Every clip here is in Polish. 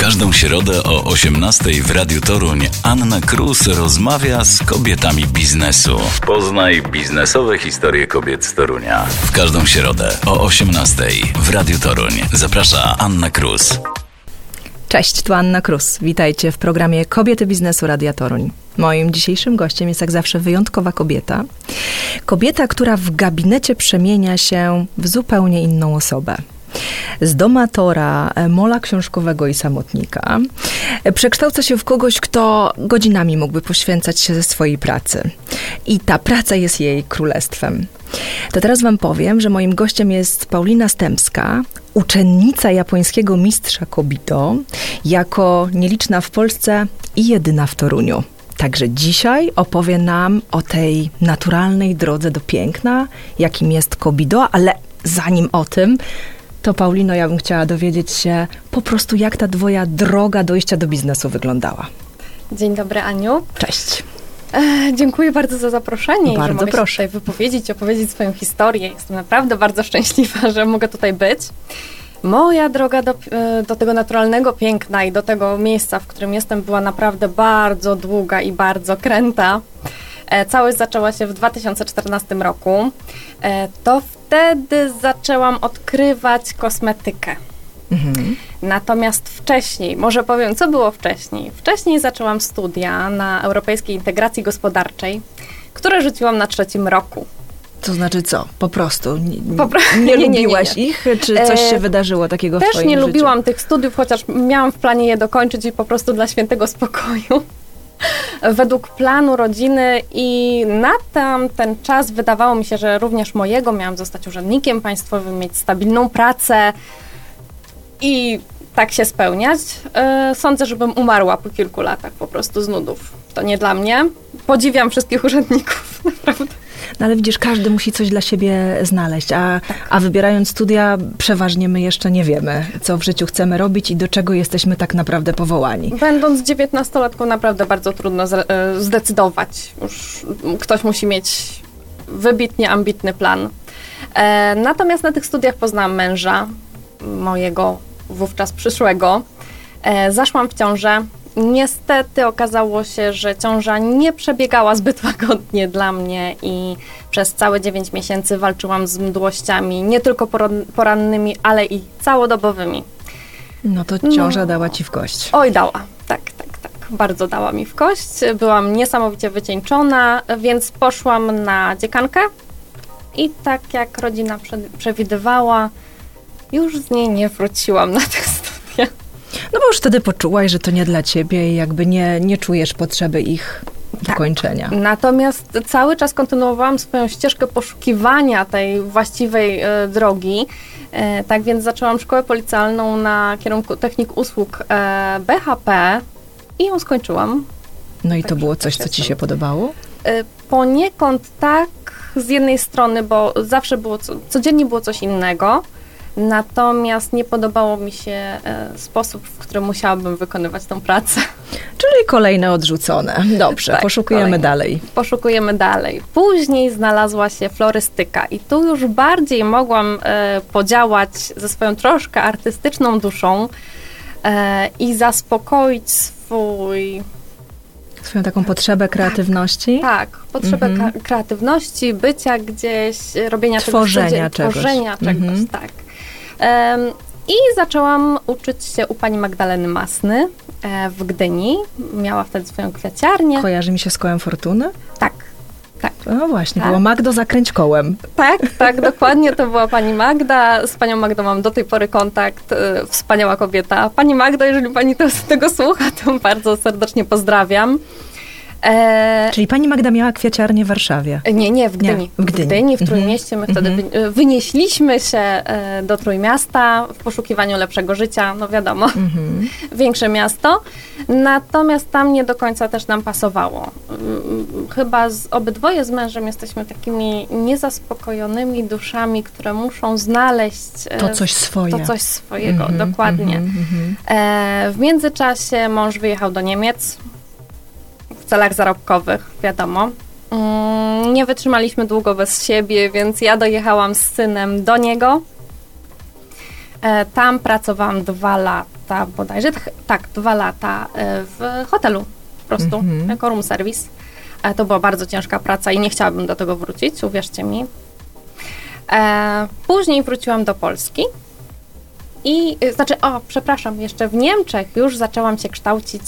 każdą środę o 18 w Radiu Toruń Anna Krus rozmawia z kobietami biznesu. Poznaj biznesowe historie kobiet z Torunia. W każdą środę o 18 w Radiu Toruń zaprasza Anna Krus. Cześć, tu Anna Krus. Witajcie w programie Kobiety Biznesu Radia Toruń. Moim dzisiejszym gościem jest jak zawsze wyjątkowa kobieta. Kobieta, która w gabinecie przemienia się w zupełnie inną osobę z domatora, e, mola książkowego i samotnika, e, przekształca się w kogoś, kto godzinami mógłby poświęcać się ze swojej pracy. I ta praca jest jej królestwem. To teraz Wam powiem, że moim gościem jest Paulina Stępska, uczennica japońskiego mistrza Kobido, jako nieliczna w Polsce i jedyna w Toruniu. Także dzisiaj opowie nam o tej naturalnej drodze do piękna, jakim jest Kobido, ale zanim o tym, to Paulino, ja bym chciała dowiedzieć się po prostu, jak ta twoja droga dojścia do biznesu wyglądała. Dzień dobry, Aniu. Cześć. E, dziękuję bardzo za zaproszenie bardzo i że mogę proszę. się tutaj wypowiedzieć, opowiedzieć swoją historię. Jestem naprawdę bardzo szczęśliwa, że mogę tutaj być. Moja droga do, e, do tego naturalnego piękna i do tego miejsca, w którym jestem, była naprawdę bardzo długa i bardzo kręta. E, całość zaczęła się w 2014 roku. E, to wtedy zaczęłam odkrywać kosmetykę. Mhm. Natomiast wcześniej, może powiem, co było wcześniej. Wcześniej zaczęłam studia na Europejskiej Integracji Gospodarczej, które rzuciłam na trzecim roku. To znaczy co? Po prostu nie, Po pro- nie, nie, lubiłaś nie. ich? Czy coś E, się wydarzyło takiego w Też nie życiu? lubiłam tych studiów, chociaż miałam w planie je dokończyć i po prostu dla świętego spokoju. Według planu rodziny i na tamten czas wydawało mi się, że również mojego miałam zostać urzędnikiem państwowym, mieć stabilną pracę i tak się spełniać. E, Sądzę, żebym umarła po kilku latach po prostu z nudów. To nie dla mnie. Podziwiam wszystkich urzędników, naprawdę. No ale widzisz, każdy musi coś dla siebie znaleźć, a, a wybierając studia, przeważnie my jeszcze nie wiemy, co w życiu chcemy robić i do czego jesteśmy tak naprawdę powołani. Będąc dziewiętnastolatką naprawdę bardzo trudno e, zdecydować. Już ktoś musi mieć wybitnie ambitny plan. E, natomiast na tych studiach poznałam męża, mojego wówczas przyszłego. E, zaszłam w ciążę. Niestety okazało się, że ciąża nie przebiegała zbyt łagodnie dla mnie i przez całe 9 miesięcy walczyłam z mdłościami, nie tylko poran- porannymi, ale i całodobowymi. No to ciąża dała ci w kość. Oj, dała. Tak, tak, tak. Bardzo dała mi w kość. Byłam niesamowicie wycieńczona, więc poszłam na dziekankę i tak jak rodzina prze- przewidywała, już z niej nie wróciłam na studia. No bo już wtedy poczułaś, że to nie dla ciebie i jakby nie, nie czujesz potrzeby ich Tak. dokończenia. Natomiast cały czas kontynuowałam swoją ścieżkę poszukiwania tej właściwej e, drogi. E, tak więc zaczęłam szkołę policjalną na kierunku technik usług e, BHP i ją skończyłam. No i to Także było tak coś, co ci się podobało? Poniekąd tak, z jednej strony, bo zawsze było, co, codziennie było coś innego, natomiast nie podobało mi się e, sposób, w którym musiałabym wykonywać tą pracę. Czyli kolejne odrzucone. Dobrze, Tak, poszukujemy kolejne. dalej. Poszukujemy dalej. Później znalazła się florystyka i tu już bardziej mogłam e, podziałać ze swoją troszkę artystyczną duszą e, i zaspokoić swój Swoją taką potrzebę kreatywności. Tak, potrzebę Mhm. kreatywności, bycia gdzieś, robienia Tworzenia czegoś, czegoś. tworzenia czegoś, Mhm. tak. I zaczęłam uczyć się u pani Magdaleny Masny e, w Gdyni. Miała wtedy swoją kwiaciarnię. Kojarzy mi się z kołem fortuny? Tak, tak. No właśnie, Tak. było Magdo zakręć kołem. Tak, tak, dokładnie to była pani Magda. Z panią Magdą mam do tej pory kontakt. e, Wspaniała kobieta. Pani Magdo, jeżeli pani to, tego słucha, to bardzo serdecznie pozdrawiam. E, Czyli pani Magda miała kwiaciarnię w Warszawie. Nie, nie, w Gdyni. w Gdyni. w Mhm. Trójmieście. My wtedy Mhm. wy, wynieśliśmy się e, do Trójmiasta w poszukiwaniu lepszego życia, no wiadomo, Mhm. większe miasto. Natomiast tam nie do końca też nam pasowało. Chyba z, obydwoje z mężem jesteśmy takimi niezaspokojonymi duszami, które muszą znaleźć e, To coś swoje. to coś swojego, Mhm, dokładnie. mhm, mhm. E, w międzyczasie mąż wyjechał do Niemiec w celach zarobkowych, wiadomo. Mm, Nie wytrzymaliśmy długo bez siebie, więc ja dojechałam z synem do niego. E, Tam pracowałam dwa lata. bodajże, tak, dwa lata e, w hotelu po prostu, mhm. jako room service. E, to była bardzo ciężka praca i nie chciałabym do tego wrócić, uwierzcie mi. Później wróciłam do Polski i, znaczy, o, przepraszam, jeszcze w Niemczech już zaczęłam się kształcić,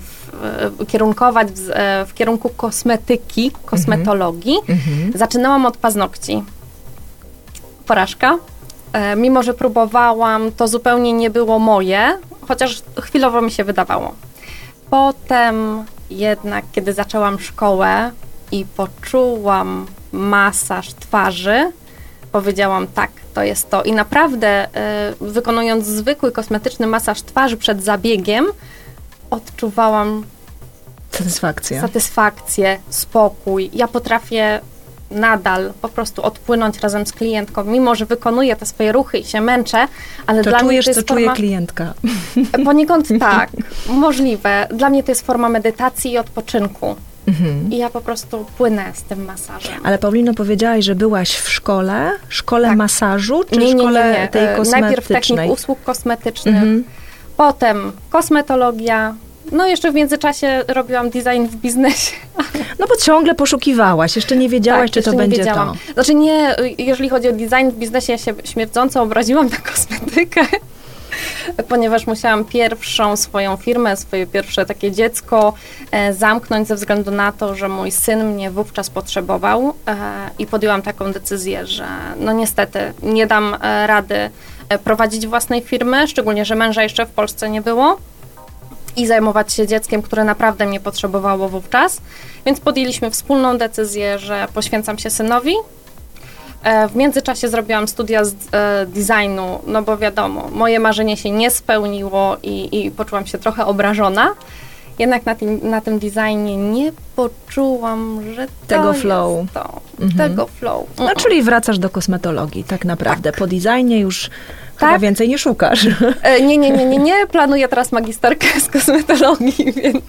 w, kierunkować w, w kierunku kosmetyki, kosmetologii. Mhm. Zaczynałam od paznokci. Porażka. Mimo, że próbowałam, to zupełnie nie było moje, chociaż chwilowo mi się wydawało. Potem jednak, kiedy zaczęłam szkołę i poczułam masaż twarzy, powiedziałam tak, to jest to. I naprawdę, y, wykonując zwykły kosmetyczny masaż twarzy przed zabiegiem, odczuwałam satysfakcję. satysfakcję, spokój. Ja potrafię nadal po prostu odpłynąć razem z klientką, mimo że wykonuję te swoje ruchy i się męczę, ale to dla czujesz, mnie to jest co forma... czuje klientka. Poniekąd tak, możliwe. Dla mnie to jest forma medytacji i odpoczynku. Mhm. I ja po prostu płynę z tym masażem. Ale Paulino, powiedziałaś, że byłaś w szkole, szkole tak. masażu, czy nie, nie, szkole nie, nie. tej kosmetycznej? Najpierw technik usług kosmetycznych, mhm. potem kosmetologia, no jeszcze w międzyczasie robiłam design w biznesie. No bo ciągle poszukiwałaś, jeszcze nie wiedziałaś, tak, czy to będzie wiedziałam. to. Znaczy nie, jeżeli chodzi o design w biznesie, ja się śmierdząco obraziłam na kosmetykę ponieważ musiałam pierwszą swoją firmę, swoje pierwsze takie dziecko e, zamknąć ze względu na to, że mój syn mnie wówczas potrzebował e, i podjęłam taką decyzję, że no niestety nie dam e, rady prowadzić własnej firmy, szczególnie, że męża jeszcze w Polsce nie było i zajmować się dzieckiem, które naprawdę mnie potrzebowało wówczas. Więc podjęliśmy wspólną decyzję, że poświęcam się synowi. E, w międzyczasie zrobiłam studia z e, designu, no bo wiadomo, moje marzenie się nie spełniło i, i poczułam się trochę obrażona. Jednak na tym, na tym designie nie poczułam, że tego flow. To, mhm. Tego flow. No, czyli wracasz do kosmetologii, tak naprawdę. Tak. Po designie już tak? Chyba więcej nie szukasz. E, nie, nie, nie, nie, nie. Planuję teraz magisterkę z kosmetologii, więc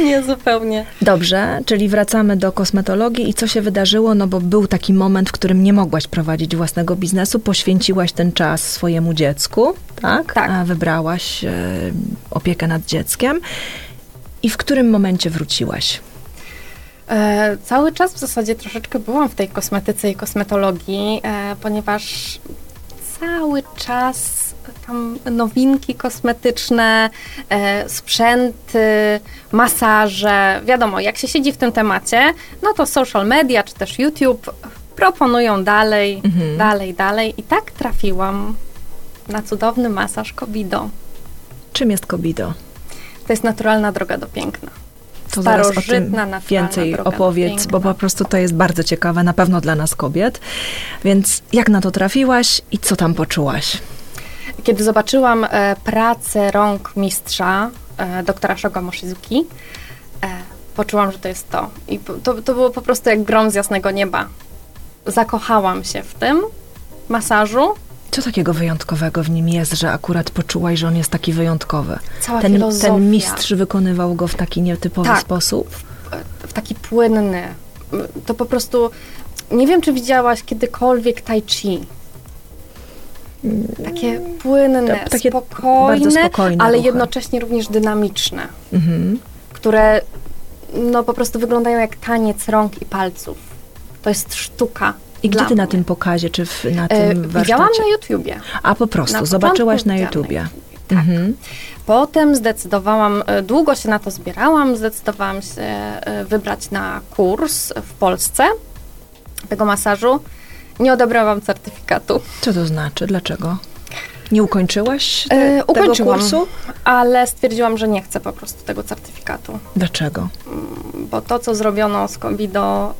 nie zupełnie. Dobrze, czyli wracamy do kosmetologii i co się wydarzyło? No bo był taki moment, w którym nie mogłaś prowadzić własnego biznesu, poświęciłaś ten czas swojemu dziecku, tak? Tak. A wybrałaś e, opiekę nad dzieckiem. I w którym momencie wróciłaś? E, cały czas w zasadzie troszeczkę byłam w tej kosmetyce i kosmetologii, e, ponieważ cały czas tam nowinki kosmetyczne, e, sprzęty, masaże. Wiadomo, jak się siedzi w tym temacie, no to social media czy też YouTube proponują dalej, mhm. dalej, dalej. I tak trafiłam na cudowny masaż Kobido. Czym jest Kobido? To jest naturalna droga do piękna to zaraz o tym więcej opowiedz, bo po prostu to jest bardzo ciekawe, na pewno dla nas kobiet. Więc jak na to trafiłaś i co tam poczułaś? Kiedy zobaczyłam e, pracę rąk mistrza, e, doktora Shoga Moshizuki, e, poczułam, że to jest to. I to, to było po prostu jak grom z jasnego nieba. Zakochałam się w tym masażu co takiego wyjątkowego w nim jest, że akurat poczułaś, że on jest taki wyjątkowy? Cała ten, filozofia. ten mistrz wykonywał go w taki nietypowy tak, sposób? W, w taki płynny. To po prostu... Nie wiem, czy widziałaś kiedykolwiek tai chi. Takie płynne, takie spokojne, spokojne ale ruchy. jednocześnie również dynamiczne, mhm. które no po prostu wyglądają jak taniec rąk i palców. To jest sztuka. I gdzie ty na tym pokazie, czy w, na tym e, warsztacie? Widziałam na YouTubie. A po prostu, na zobaczyłaś na YouTubie. Tak. Mhm. Potem zdecydowałam, e, długo się na to zbierałam, zdecydowałam się e, wybrać na kurs w Polsce tego masażu. Nie odebrałam certyfikatu. Co to znaczy? Dlaczego? Nie ukończyłaś te, ukończyłam, tego kursu? ale stwierdziłam, że nie chcę po prostu tego certyfikatu. Dlaczego? Mm, bo to, co zrobiono z Kobido,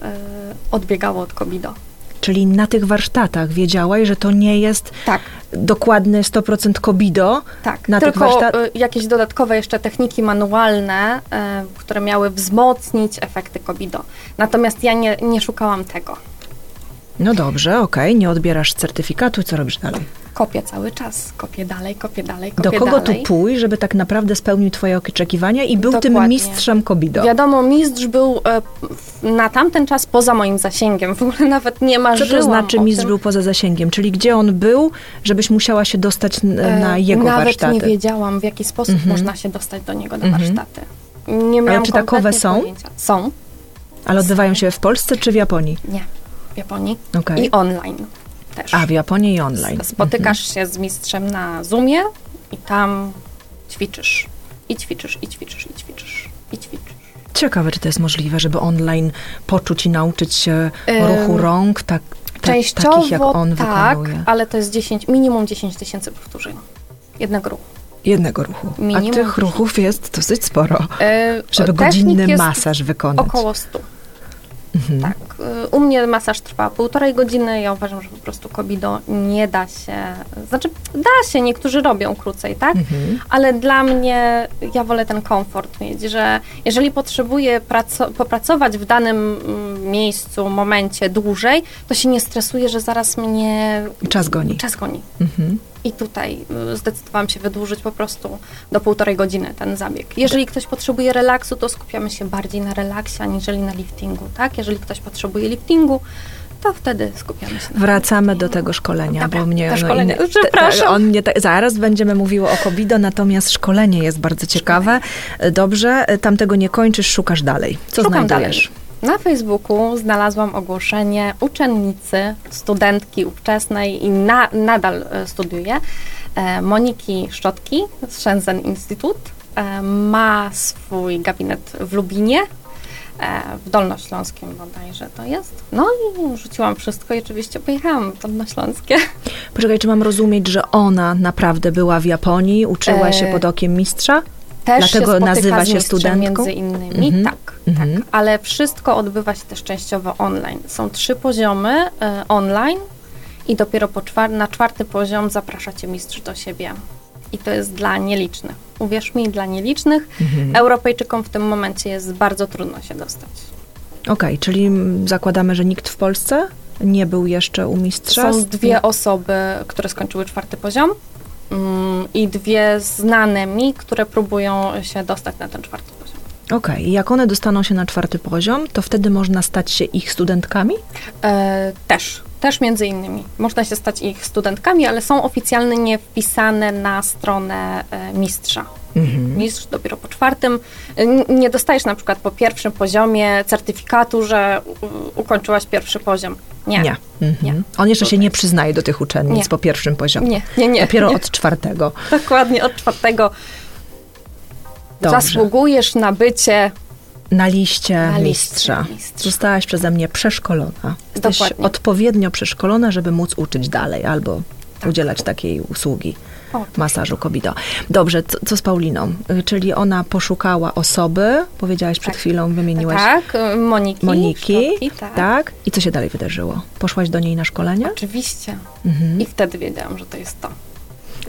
odbiegało od Kobido. Czyli na tych warsztatach wiedziałaś, że to nie jest tak. dokładny 100% kobido. Tak, na tylko warsztat... Y, jakieś dodatkowe jeszcze techniki manualne, y, które miały wzmocnić efekty kobido. Natomiast ja nie, nie szukałam tego. No dobrze, okej, okay. nie odbierasz certyfikatu, co robisz dalej? Kopię cały czas, kopię dalej, kopię dalej, kopię Do kogo dalej. tu pójść, żeby tak naprawdę spełnił twoje oczekiwania i był tym Dokładnie. mistrzem Kobido? Wiadomo, mistrz był e, na tamten czas poza moim zasięgiem. W ogóle nawet nie Co marzyłam to znaczy mistrz tym. był poza zasięgiem? Czyli gdzie on był, żebyś musiała się dostać E, na jego Nawet warsztaty? nie wiedziałam, w jaki sposób Mhm. można się dostać do niego na Mhm. warsztaty. Nie miałam czy takowe są? Pojęcia. Są, Ale odbywają się w Polsce czy w Japonii? nie, w Japonii Okej. i online też. A, w Japonii i online. Spotykasz się z mistrzem na Zoomie i tam ćwiczysz. I ćwiczysz, i ćwiczysz, i ćwiczysz, i ćwiczysz. Ciekawe, czy to jest możliwe, żeby online poczuć i nauczyć się Ym, ruchu rąk, tak, ta, Częściowo takich jak on tak, wykonuje. ale to jest 10, minimum 10 tysięcy powtórzeń. Jednego ruchu. Jednego ruchu. Minimum A tych ruchów jest dosyć sporo, E, żeby godzinny masaż wykonać. Około 100. Mhm. Tak. y, U mnie masaż trwa półtorej godziny. Ja uważam, że po prostu kobido nie da się. Znaczy, da się, niektórzy robią krócej, tak? Mhm. Ale dla mnie ja wolę ten komfort mieć, że jeżeli potrzebuję praco- popracować w danym mm, miejscu, momencie dłużej, to się nie stresuję, że zaraz mnie Czas goni. czas goni. Mhm. I tutaj y, zdecydowałam się wydłużyć po prostu do półtorej godziny ten zabieg. Jeżeli ktoś potrzebuje relaksu, to skupiamy się bardziej na relaksie, aniżeli na liftingu, tak? Jeżeli ktoś potrzebuje liftingu, to wtedy skupiamy się na Wracamy do tego szkolenia, Dobra, bo mnie... do szkolenia. inny- Przepraszam. on mnie te, zaraz będziemy mówiły o Kobido, natomiast szkolenie jest bardzo ciekawe. Dobrze, tam tego nie kończysz, szukasz dalej. Co Szukam znajdujesz? dalej. Na Facebooku znalazłam ogłoszenie uczennicy, studentki ówczesnej i na, nadal e, studiuje, e, Moniki Szczotki z Shenzhen Institute. E, ma swój gabinet w Lubinie, w Dolnośląskim bodajże to jest. No i rzuciłam wszystko i oczywiście pojechałam w Dolnośląskie. Poczekaj, czy mam rozumieć, że ona naprawdę była w Japonii, uczyła się pod okiem mistrza? Też Dlatego się nazywa się studentką? Między innymi, Mhm. tak, Mhm. tak. Ale wszystko odbywa się też częściowo online. Są trzy poziomy e, online i dopiero czwar- na czwarty poziom zaprasza cię mistrz do siebie. I to jest dla nielicznych. Uwierz mi, dla nielicznych. Mhm. Europejczykom w tym momencie jest bardzo trudno się dostać. Okej, czyli mm, zakładamy, że nikt w Polsce nie był jeszcze u mistrza? Są dwie osoby, które skończyły czwarty poziom i dwie znane mi, które próbują się dostać na ten czwarty poziom. Okej, i jak one dostaną się na czwarty poziom, to wtedy można stać się ich studentkami? E, też, też między innymi. Można się stać ich studentkami, ale są oficjalnie wpisane na stronę e, mistrza. Mhm. Mistrz dopiero po czwartym. E, Nie dostajesz na przykład po pierwszym poziomie certyfikatu, że ukończyłaś pierwszy poziom. Nie. Nie. Mhm. Nie. On jeszcze się nie przyznaje do tych uczennic Nie. po pierwszym poziomie. Nie, nie, nie. Dopiero nie. od czwartego. Dokładnie, od czwartego Dobrze. zasługujesz na bycie Na liście Na mistrza. mistrza. Zostałaś przeze mnie przeszkolona. Jesteś Dokładnie. odpowiednio przeszkolona, żeby móc uczyć dalej albo Tak. udzielać takiej usługi O, tak. masażu Kobido. Dobrze, co, co z Pauliną? Y, Czyli ona poszukała osoby, powiedziałaś przed Tak. chwilą, wymieniłaś Tak, e, Moniki. Moniki, Szczotki, tak. I co się dalej wydarzyło? Poszłaś do niej na szkolenie? Oczywiście. Mhm. I wtedy wiedziałam, że to jest to.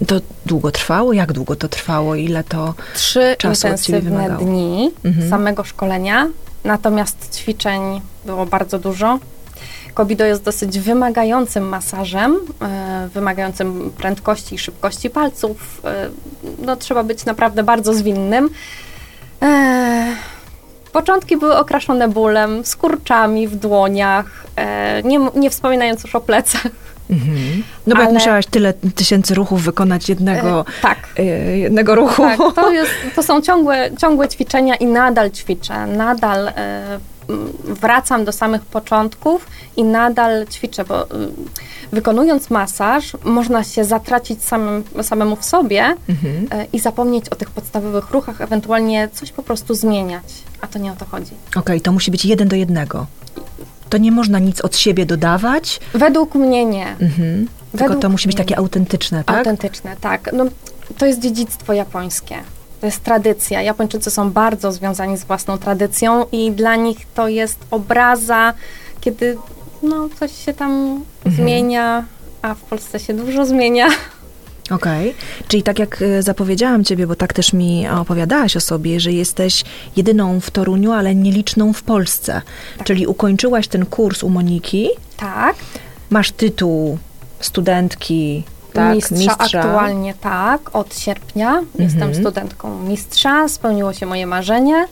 To długo trwało? Jak długo to trwało? Ile to... trzy Czasu intensywne dni Mhm. samego szkolenia, natomiast ćwiczeń było bardzo dużo. Kobido jest dosyć wymagającym masażem, e, wymagającym prędkości i szybkości palców. E, no, trzeba być naprawdę bardzo zwinnym. E, początki były okraszone bólem, skurczami w dłoniach, nie, nie wspominając już o plecach. Mhm. No bo jak Ale- musiałaś tyle tysięcy ruchów wykonać jednego, E, tak. y, jednego ruchu. Tak, to, jest, to są ciągłe, ciągłe ćwiczenia i nadal ćwiczę, nadal e, wracam do samych początków i nadal ćwiczę, bo wykonując masaż można się zatracić samym, samemu w sobie Mhm. e, i zapomnieć o tych podstawowych ruchach, ewentualnie coś po prostu zmieniać, a to nie o to chodzi. Okej, to musi być jeden do jednego. To nie można nic od siebie dodawać, Według mnie nie. mhm. tylko Według to musi być takie autentyczne, tak? Autentyczne, tak. No, to jest dziedzictwo japońskie. To jest tradycja. Japończycy są bardzo związani z własną tradycją i dla nich to jest obraza, kiedy no, coś się tam zmienia, a w Polsce się dużo zmienia. Okej, czyli tak jak e, zapowiedziałam ciebie, bo tak też mi opowiadałaś o sobie, że jesteś jedyną w Toruniu, ale nieliczną w Polsce. Tak. Czyli ukończyłaś ten kurs u Moniki, Tak, masz tytuł studentki tak? Mistrza, mistrza. aktualnie tak, od sierpnia. Mhm. Jestem studentką mistrza, spełniło się moje marzenie.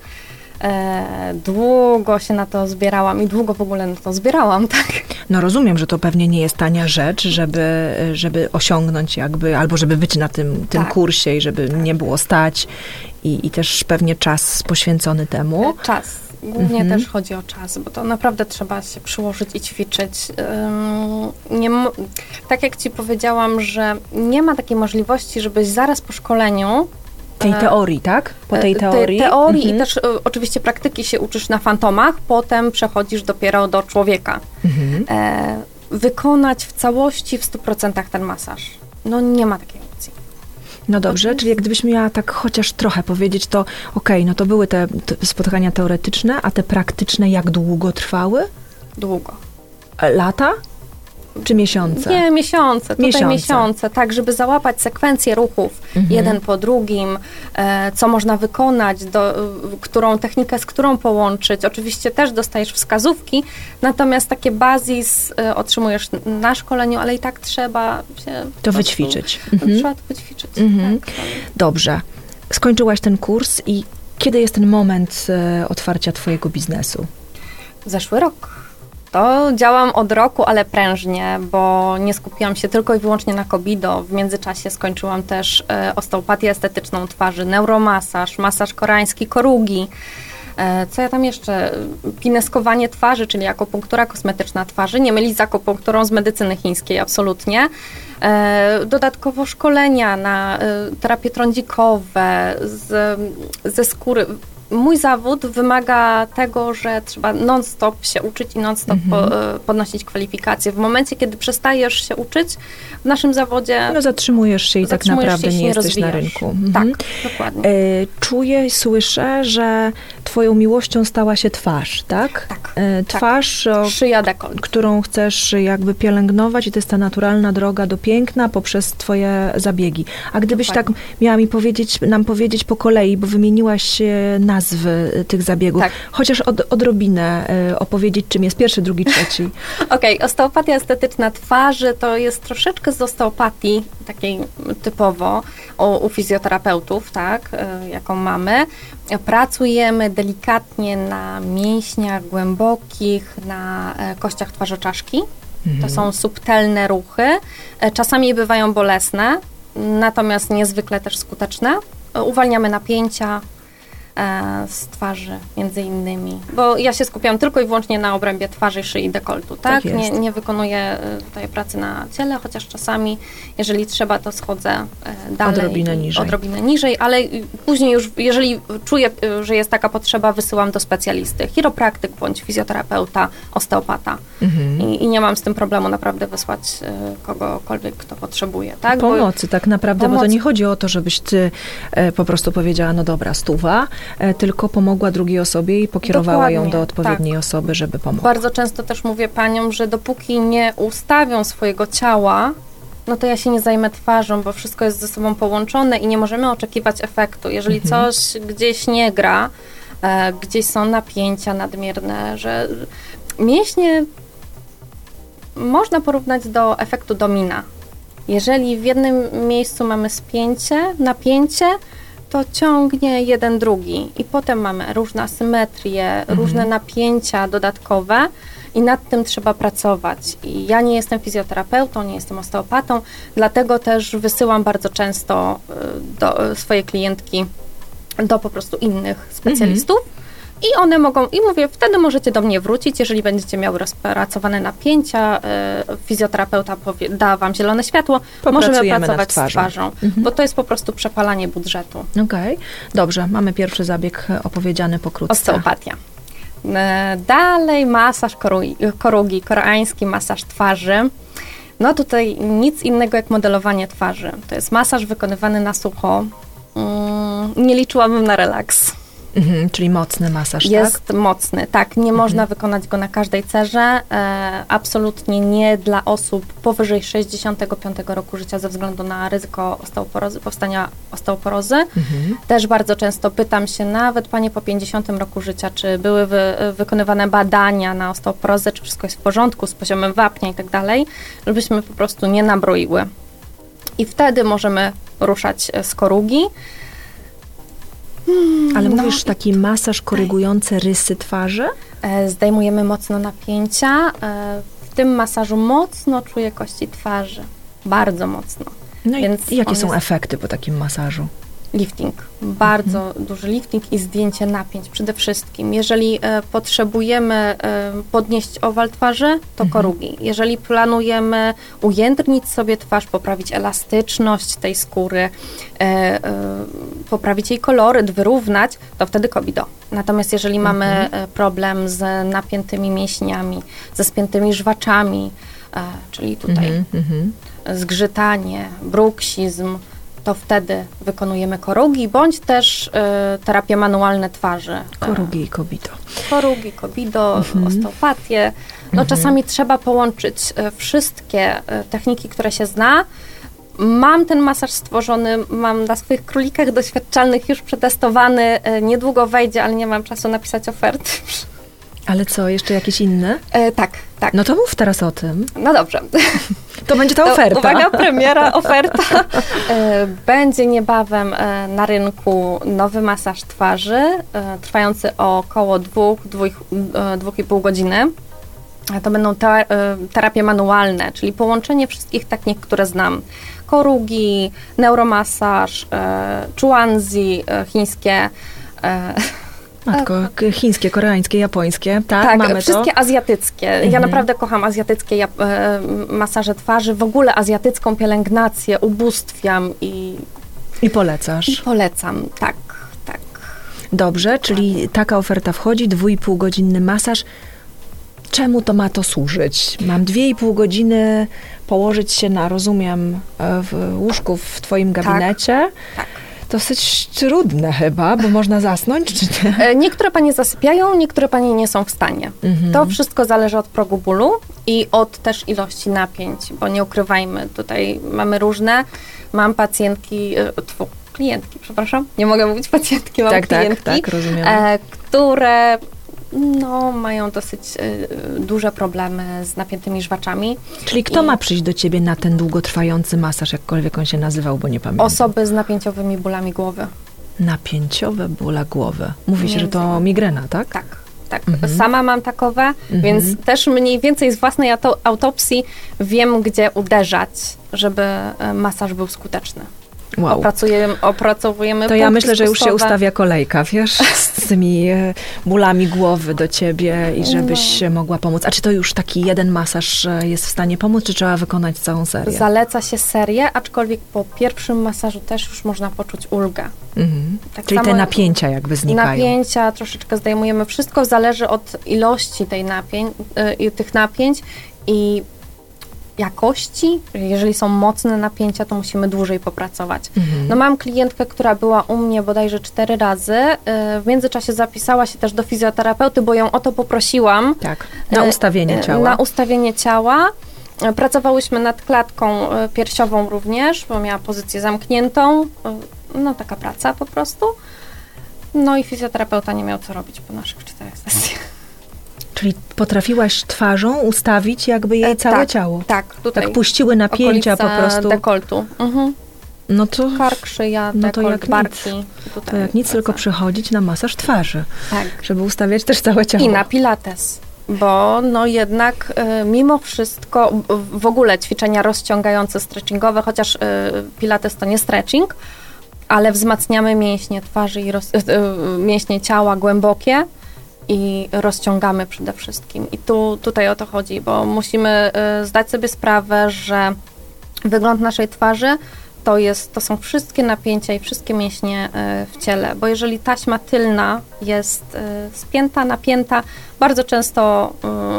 E, długo się na to zbierałam i długo w ogóle na to zbierałam, tak? No rozumiem, że to pewnie nie jest tania rzecz, żeby, żeby osiągnąć jakby, albo żeby być na tym, tym tak. kursie i żeby tak. nie było stać i, i też pewnie czas poświęcony temu. Czas. Głównie mhm. też chodzi o czas, bo to naprawdę trzeba się przyłożyć i ćwiczyć. nie, tak jak ci powiedziałam, że nie ma takiej możliwości, żebyś zaraz po szkoleniu tej e, teorii, tak? Po tej teorii? Te, teorii mhm. i też e, oczywiście praktyki się uczysz na fantomach, potem przechodzisz dopiero do człowieka. Mhm. E, wykonać w całości w 100% ten masaż. No nie ma takiej opcji. No dobrze, czyli jak gdybyś miała tak chociaż trochę powiedzieć, to okej, okay, no to były te, te spotkania teoretyczne, a te praktyczne jak długo trwały? Długo. Lata? Czy miesiące? Nie, miesiące. Tutaj miesiące, miesiące tak, żeby załapać sekwencję ruchów mhm. jeden po drugim, e, co można wykonać, do, e, którą technikę z którą połączyć. Oczywiście też dostajesz wskazówki, natomiast takie bazis e, otrzymujesz na szkoleniu, ale i tak trzeba się... To wyćwiczyć. Mhm. Trzeba to wyćwiczyć. Mhm. Tak. Dobrze. Skończyłaś ten kurs i kiedy jest ten moment e, otwarcia twojego biznesu? Zeszły rok to działam od roku, ale prężnie, bo nie skupiłam się tylko i wyłącznie na kobido. W międzyczasie skończyłam też e, osteopatię estetyczną twarzy, neuromasaż, masaż koreański, korugi. E, co ja tam jeszcze? Pineskowanie twarzy, czyli akupunktura kosmetyczna twarzy. Nie mylić z akupunkturą z medycyny chińskiej, absolutnie. E, dodatkowo szkolenia na terapie trądzikowe, z, ze skóry mój zawód wymaga tego, że trzeba non-stop się uczyć i non-stop mhm. po, e, podnosić kwalifikacje. W momencie, kiedy przestajesz się uczyć w naszym zawodzie... No zatrzymujesz się i tak naprawdę nie, nie jesteś rozwijasz. na rynku. Mhm. Tak, dokładnie. E, czuję, słyszę, że twoją miłością stała się twarz, tak? Tak. E, tak. twarz, tak. Szyja, dekolt. którą chcesz jakby pielęgnować i to jest ta naturalna droga do piękna poprzez twoje zabiegi. A gdybyś dokładnie. tak miała mi powiedzieć, nam powiedzieć po kolei, bo wymieniłaś na nazwy y, tych zabiegów. Tak. Chociaż od, odrobinę y, opowiedzieć, czym jest pierwszy, drugi, trzeci. Okej, okay. osteopatia estetyczna twarzy to jest troszeczkę z osteopatii, takiej typowo u, u fizjoterapeutów, tak, y, jaką mamy. Pracujemy delikatnie na mięśniach głębokich, na e, kościach twarzoczaszki. Mhm. To są subtelne ruchy. E, czasami bywają bolesne, natomiast niezwykle też skuteczne. E, uwalniamy napięcia, z twarzy, między innymi. Bo ja się skupiam tylko i wyłącznie na obrębie twarzy, szyi, dekoltu, tak? tak nie, nie wykonuję e, tutaj pracy na ciele, chociaż czasami, jeżeli trzeba, to schodzę e, dalej. Odrobinę niżej. Odrobinę niżej, ale później już, jeżeli czuję, że jest taka potrzeba, wysyłam do specjalisty, chiropraktyk bądź fizjoterapeuta, osteopata. Mhm. I, I, nie mam z tym problemu naprawdę wysłać kogokolwiek, kto potrzebuje, tak? Pomocy, bo, tak naprawdę, pomocy. bo to nie chodzi o to, żebyś ty po prostu powiedziała, no dobra, stuwa, E, tylko pomogła drugiej osobie i pokierowała Dokładnie, ją do odpowiedniej tak. osoby, żeby pomóc. Bardzo często też mówię paniom, że dopóki nie ustawią swojego ciała, no to ja się nie zajmę twarzą, bo wszystko jest ze sobą połączone i nie możemy oczekiwać efektu. Jeżeli mhm. coś gdzieś nie gra, e, gdzieś są napięcia nadmierne, że mięśnie można porównać do efektu domina. Jeżeli w jednym miejscu mamy spięcie, napięcie, to ciągnie jeden drugi i potem mamy różne asymetrie, mhm. różne napięcia dodatkowe i nad tym trzeba pracować. I ja nie jestem fizjoterapeutą, nie jestem osteopatą, dlatego też wysyłam bardzo często y, do swojej klientki do po prostu innych specjalistów. Mhm i one mogą, i mówię, wtedy możecie do mnie wrócić, jeżeli będziecie miały rozpracowane napięcia, y, fizjoterapeuta powie, da wam zielone światło, możemy pracować z twarzą, mhm. bo to jest po prostu przepalanie budżetu. Okej, okay. dobrze, mamy pierwszy zabieg opowiedziany pokrótce. Osteopatia. E, dalej masaż korugi, korugi, koreański masaż twarzy. No tutaj nic innego jak modelowanie twarzy. To jest masaż wykonywany na sucho. Mm, nie liczyłabym na relaks. Mhm, czyli mocny masaż, Jest tak? mocny, tak. Nie mhm. można wykonać go na każdej cerze. E, absolutnie nie dla osób powyżej 65 roku życia ze względu na ryzyko osteoporozy, powstania osteoporozy. Mhm. Też bardzo często pytam się, nawet panie po 50 roku życia, czy były wy, wykonywane badania na osteoporozę, czy wszystko jest w porządku z poziomem wapnia i tak dalej, żebyśmy po prostu nie nabroiły. I wtedy możemy ruszać e, korugi. Ale No. mówisz taki masaż korygujący rysy twarzy? E, Zdejmujemy mocno napięcia. E, W tym masażu mocno czuję kości twarzy. Bardzo mocno. No Więc i jakie są jest- efekty po takim masażu? Lifting. Bardzo Mhm. duży lifting i zdjęcie napięć przede wszystkim. Jeżeli e, potrzebujemy e, podnieść owal twarzy, to Mhm. korugi. Jeżeli planujemy ujędrnić sobie twarz, poprawić elastyczność tej skóry, e, e, poprawić jej koloryt, wyrównać, to wtedy kobido. Natomiast jeżeli Mhm. mamy e, problem z napiętymi mięśniami, ze spiętymi żwaczami, e, czyli tutaj Mhm, mhm. zgrzytanie, bruksizm, to wtedy wykonujemy korugi, bądź też y, terapie manualne twarzy. Korugi i kobito. Korugi, kobido, Mhm. osteopatię. No czasami trzeba połączyć y, wszystkie y, techniki, które się zna. Mam ten masaż stworzony, mam na swoich królikach doświadczalnych już przetestowany. y, Niedługo wejdzie, ale nie mam czasu napisać oferty. Ale co, jeszcze jakieś inne? E, tak, tak. No to mów teraz o tym. no dobrze. To będzie ta To oferta. Uwaga, premiera, oferta. E, Będzie niebawem e, na rynku nowy masaż twarzy, e, trwający około dwóch, dwóch, e, dwóch i pół godziny. A To będą te, e, terapie manualne, czyli połączenie wszystkich technik, które znam. Korugi, neuromasaż, e, chuanzi e, chińskie, e, Matko, k- chińskie, koreańskie, japońskie. Tak, tak, mamy wszystkie to. azjatyckie. Ja Mhm. naprawdę kocham azjatyckie ja, e, masaże twarzy, w ogóle azjatycką pielęgnację, ubóstwiam i, I i polecasz. polecam. Tak, tak. Dobrze, czyli taka oferta wchodzi, dwu i pół godzinny masaż. Czemu to ma to służyć? Mam dwie i pół godziny położyć się na, rozumiem, e, w łóżku w twoim gabinecie. tak. Dosyć trudne chyba, bo można zasnąć, czy nie? E, Niektóre panie zasypiają, niektóre panie nie są w stanie. Mhm. To wszystko zależy od progu bólu i od też ilości napięć, bo nie ukrywajmy, tutaj mamy różne. Mam pacjentki, e, tfu, klientki, przepraszam, nie mogę mówić pacjentki, mam Tak, tak, klientki, tak, rozumiem. e, które no, mają dosyć e, duże problemy z napiętymi żwaczami. Czyli kto i- ma przyjść do ciebie na ten długotrwający masaż, jakkolwiek on się nazywał, bo nie pamiętam. Osoby z napięciowymi bólami głowy. Napięciowe bóle głowy. Mówi się, że to Między- migrena, tak? Tak, tak. Mhm. Sama mam takowe, Mhm. więc też mniej więcej z własnej auto- autopsji wiem, gdzie uderzać, żeby e, masaż był skuteczny. Wow. Opracujemy, opracowujemy To ja myślę, że już się ustawia kolejka, wiesz, z tymi e, bólami głowy do ciebie i żebyś No. mogła pomóc. A czy to już taki jeden masaż e, jest w stanie pomóc, czy trzeba wykonać całą serię? Zaleca się serię, aczkolwiek po pierwszym masażu też już można poczuć ulgę. Mhm. Tak Czyli te napięcia jakby znikają. Napięcia troszeczkę zdejmujemy. Wszystko zależy od ilości tej napięć, y, tych napięć i jakości. Jeżeli są mocne napięcia, to musimy dłużej popracować. Mhm. No mam klientkę, która była u mnie bodajże cztery razy. y, W międzyczasie zapisała się też do fizjoterapeuty, bo ją o to poprosiłam. Tak, na E, ustawienie e, ciała. Na ustawienie ciała. Pracowałyśmy nad klatką piersiową również, bo miała pozycję zamkniętą. No taka praca po prostu. No i fizjoterapeuta nie miał co robić po naszych czterech sesjach. Czyli potrafiłaś twarzą ustawić jakby jej E, całe tak, ciało. Tak, tutaj. Tak puściły napięcia po prostu. dekoltu. Mhm. No to, Kark, szyja, No to jak nic. barki. To jak nic, tylko przychodzić na masaż twarzy, Tak. żeby ustawiać też całe ciało. I na pilates. Bo no jednak y, mimo wszystko, w- w ogóle ćwiczenia rozciągające, stretchingowe, chociaż y, pilates to nie stretching, ale wzmacniamy mięśnie twarzy i roz, y, y, mięśnie ciała głębokie i rozciągamy przede wszystkim. I tu, tutaj o to chodzi, bo musimy y, zdać sobie sprawę, że wygląd naszej twarzy to, jest, to są wszystkie napięcia i wszystkie mięśnie y, w ciele, bo jeżeli taśma tylna jest y, spięta, napięta, bardzo często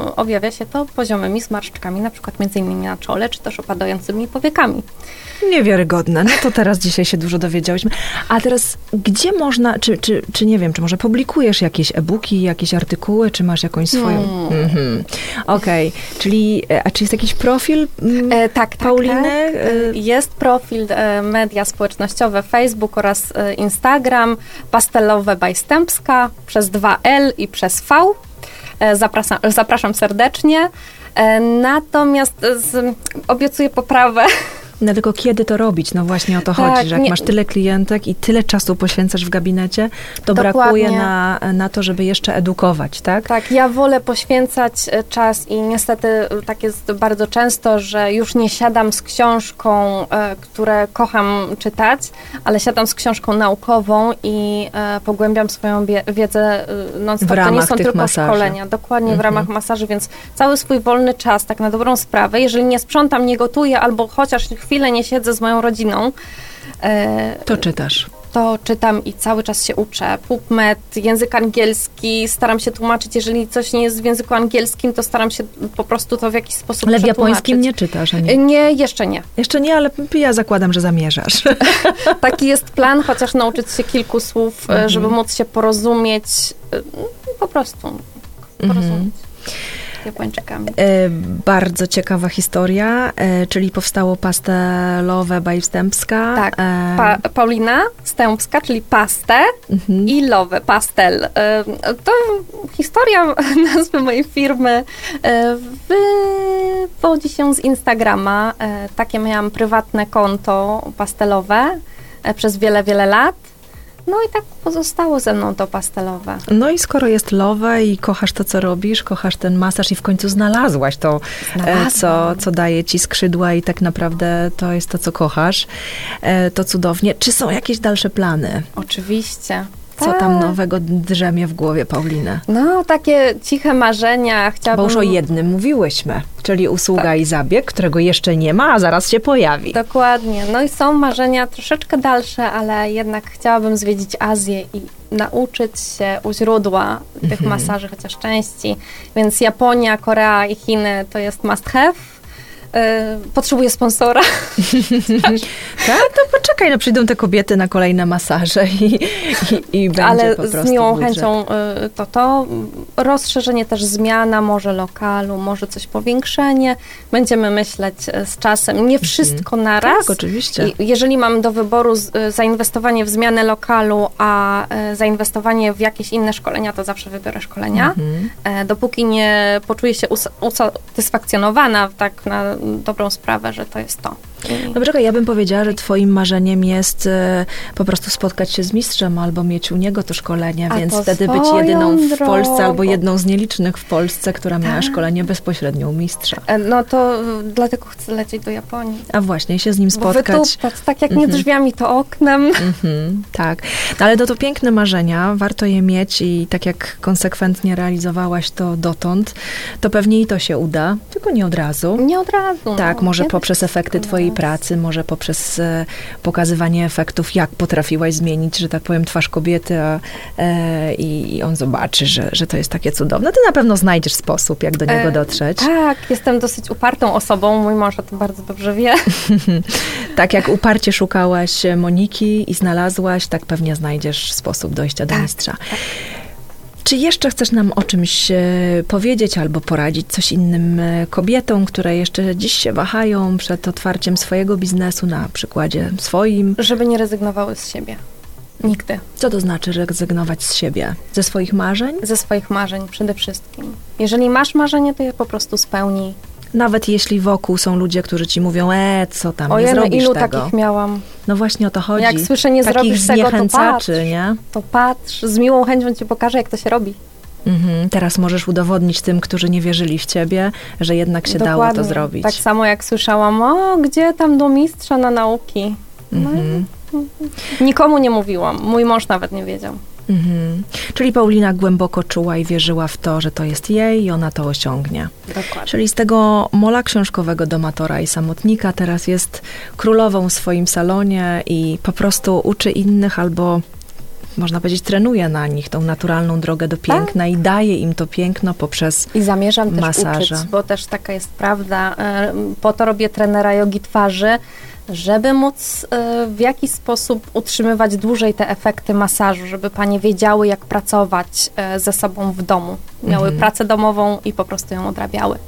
y, objawia się to poziomymi zmarszczkami, na przykład między innymi na czole, czy też opadającymi powiekami. Niewiarygodne. No to teraz dzisiaj się dużo dowiedziałyśmy. A teraz gdzie można, czy, czy, czy nie wiem, czy może publikujesz jakieś e-booki, jakieś artykuły, czy masz jakąś swoją... Mhm. Okej, czyli, e, a czy jest jakiś profil mm, E, tak, tak, Pauliny? tak. E, Jest profil e, media społecznościowe Facebook oraz e, Instagram pastelowe by Stępska przez 2L i przez V. E, Zapraszam, zapraszam serdecznie. E, Natomiast z, obiecuję poprawę. No tylko kiedy to robić? No właśnie o to Tak, chodzi, że jak nie- masz tyle klientek i tyle czasu poświęcasz w gabinecie, to Dokładnie. brakuje na, na to, żeby jeszcze edukować, tak? Tak, ja wolę poświęcać e, czas i niestety e, tak jest bardzo często, że już nie siadam z książką, e, które kocham czytać, ale siadam z książką naukową i pogłębiam swoją wiedzę non-stop. W to nie są tylko masaży. szkolenia, dokładnie w Mhm. ramach masaży, więc cały swój wolny czas, tak na dobrą sprawę, jeżeli nie sprzątam, nie gotuję albo chociaż chwilę nie siedzę z moją rodziną, e, To czytasz. to czytam i cały czas się uczę. PubMed, język angielski, staram się tłumaczyć, jeżeli coś nie jest w języku angielskim, to staram się po prostu to w jakiś sposób Ale w japońskim nie czytasz, a nie? Nie, jeszcze nie. Jeszcze nie, ale ja zakładam, że zamierzasz. Taki jest plan, chociaż nauczyć się kilku słów, Mhm. e, żeby móc się porozumieć, e, po prostu porozumieć Mhm. Japończykami. E, Bardzo ciekawa historia, e, czyli powstało pastelowe Bajwstępska. Tak, E, Pa, Paulina Stępska, czyli pastę mhm. i Love, pastel. To historia nazwy mojej firmy wywodzi się z Instagrama. Takie miałam prywatne konto pastelowe przez wiele, wiele lat. No i tak pozostało ze mną to pastelowe. No i skoro jest lowe i kochasz to, co robisz, kochasz ten masaż i w końcu znalazłaś to, e, Znalazłam. co, co daje ci skrzydła i tak naprawdę to jest to, co kochasz, e, to cudownie. Czy są jakieś dalsze plany? Oczywiście. Co Tak. tam nowego drzemie w głowie Pauliny? No, takie ciche marzenia. Chciałabym... Bo już o jednym mówiłyśmy, czyli usługa Tak. i zabieg, którego jeszcze nie ma, a zaraz się pojawi. Dokładnie. No i są marzenia troszeczkę dalsze, ale jednak chciałabym zwiedzić Azję i nauczyć się u źródła tych masaży chociaż części. Więc Japonia, Korea i Chiny to jest must have. Yy, Potrzebuję sponsora. Tak, to poczekaj, no przyjdą te kobiety na kolejne masaże i, i, i będzie ale po prostu z miłą budżet. chęcią y, to to. Rozszerzenie też zmiana, może lokalu, może coś powiększenie. Będziemy myśleć y, z czasem. Nie wszystko na raz. Tak, oczywiście. Jeżeli mam do wyboru y, zainwestowanie w zmianę lokalu, a y, zainwestowanie w jakieś inne szkolenia, to zawsze wybiorę szkolenia. Mhm. E, Dopóki nie poczuję się us- usatysfakcjonowana tak na dobrą sprawę, że to jest to. I- No poczekaj, ja bym powiedziała, że twoim marzeniem jest e, po prostu spotkać się z mistrzem albo mieć u niego to szkolenie, A więc to wtedy być jedyną w Polsce albo drogą. jedną z nielicznych w Polsce, która miała Tak. szkolenie bezpośrednio u mistrza. E, No to dlatego chcę lecieć do Japonii. A właśnie, się z nim Bo spotkać. wytupać, tak jak nie Mhm. drzwiami, to oknem. Mhm, tak. No, ale to, to piękne marzenia, warto je mieć i tak jak konsekwentnie realizowałaś to dotąd, to pewnie i to się uda, tylko nie od razu. Nie od razu. Tak, no. może poprzez tak efekty twojej. Pracy, może poprzez e, pokazywanie efektów, jak potrafiłaś zmienić, że tak powiem, twarz kobiety a, e, i, on zobaczy, że, że to jest takie cudowne. Ty na pewno znajdziesz sposób, jak do niego E, dotrzeć. Tak, jestem dosyć upartą osobą. Mój mąż o tym bardzo dobrze wie. Tak jak uparcie szukałaś Moniki i znalazłaś, tak pewnie znajdziesz sposób dojścia do Tak, mistrza. Czy jeszcze chcesz nam o czymś e, powiedzieć albo poradzić coś innym e, kobietom, które jeszcze dziś się wahają przed otwarciem swojego biznesu na przykładzie swoim? Żeby nie rezygnowały z siebie. Nigdy. Co to znaczy rezygnować z siebie? Ze swoich marzeń? Ze swoich marzeń przede wszystkim. Jeżeli masz marzenie, to je po prostu spełnij. Nawet jeśli wokół są ludzie, którzy ci mówią, e, co tam, O nie zrobisz ilu tego. takich miałam. No właśnie o to chodzi. Jak słyszę, nie Takich zrobisz tego, to patrz. nie? To patrz, z miłą chęcią ci pokażę, jak to się robi. Mhm. Teraz możesz udowodnić tym, którzy nie wierzyli w ciebie, że jednak się dało Dokładnie. to zrobić. Tak samo jak słyszałam, o, gdzie tam do mistrza na nauki? No, Mhm. Nikomu nie mówiłam. Mój mąż nawet nie wiedział. Mhm. Czyli Paulina głęboko czuła i wierzyła w to, że to jest jej i ona to osiągnie. Dokładnie. Czyli z tego mola książkowego domatora i samotnika teraz jest królową w swoim salonie i po prostu uczy innych albo można powiedzieć trenuje na nich tą naturalną drogę do piękna i daje im to piękno poprzez I zamierzam też Masaże. uczyć, bo też taka jest prawda. e, Po to robię trenera jogi twarzy, żeby móc e, w jakiś sposób utrzymywać dłużej te efekty masażu, żeby panie wiedziały, jak pracować e, ze sobą w domu. Miały Mhm. pracę domową i po prostu ją odrabiały.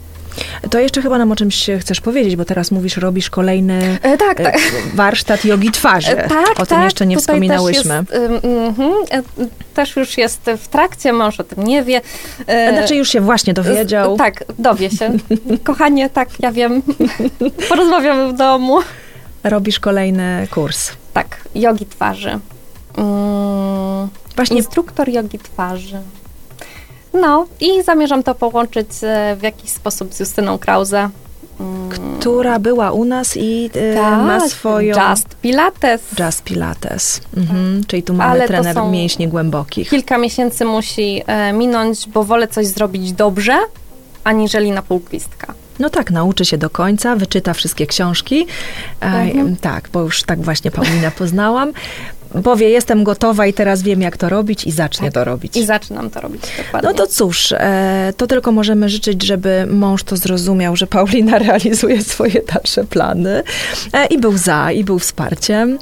To jeszcze chyba nam o czymś chcesz powiedzieć, bo teraz mówisz, robisz kolejny E, tak, tak. e, warsztat jogi twarzy. E, Tak, o tym tak, jeszcze nie wspominałyśmy. Też, jest, ym, mhm, e, też już jest w trakcie, mąż o tym nie wie. E, Znaczy już się właśnie dowiedział. Tak, dowie się. Kochanie, tak, ja wiem. Porozmawiamy w domu. Robisz kolejny kurs. Tak, jogi twarzy. Mm, Właśnie instruktor jogi twarzy. No i zamierzam to połączyć e, w jakiś sposób z Justyną Krause. Mm. Która była u nas i e, tak, ma swoją... Just Pilates. Just Pilates. Mhm. Czyli tu mamy Ale trener mięśni głębokich. Kilka miesięcy musi e, minąć, bo wolę coś zrobić dobrze, aniżeli na pół gwizdka. No tak, nauczy się do końca, wyczyta wszystkie książki. Mhm. tak, bo już tak właśnie Paulina poznałam powie, jestem gotowa i teraz wiem, jak to robić i zacznie tak. to robić. I zaczynam to robić, dokładnie. No to cóż, e, to tylko możemy życzyć, żeby mąż to zrozumiał, że Paulina realizuje swoje dalsze plany e, i był za, i był wsparciem.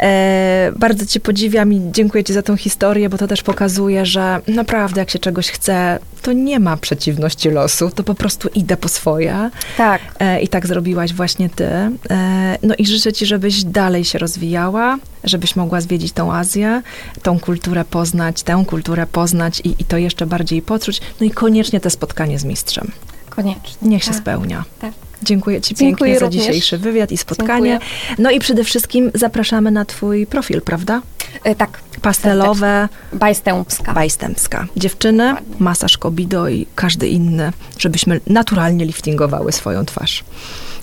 E, bardzo cię podziwiam i dziękuję ci za tą historię, bo to też pokazuje, że naprawdę jak się czegoś chce, to nie ma przeciwności losu, to po prostu idę po swoje. Tak. E, I tak zrobiłaś właśnie ty. E, no i życzę ci, żebyś dalej się rozwijała, żebyś mogła zwiedzić tą Azję, tą kulturę poznać, tę kulturę poznać i, i to jeszcze bardziej poczuć. No i koniecznie te spotkanie z mistrzem. Koniecznie. Niech się tak, spełnia. Tak. Dziękuję Ci pięknie Dziękuję za również. dzisiejszy wywiad i spotkanie. Dziękuję. No i przede wszystkim zapraszamy na Twój profil, prawda? E, tak. Pastelowe. Bajstępska. Bajstępska. Dziewczyny, Dokładnie. masaż kobido i każdy inny, żebyśmy naturalnie liftingowały swoją twarz.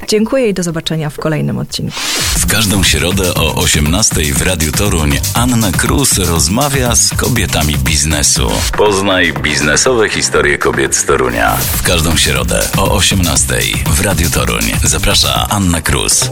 Dziękuję i do zobaczenia w kolejnym odcinku. W każdą środę o 18 w Radiu Toruń Anna Krus rozmawia z kobietami biznesu. Poznaj biznesowe historie kobiet z Torunia. W każdą środę o 18 w Radiu Toruń zaprasza Anna Krus.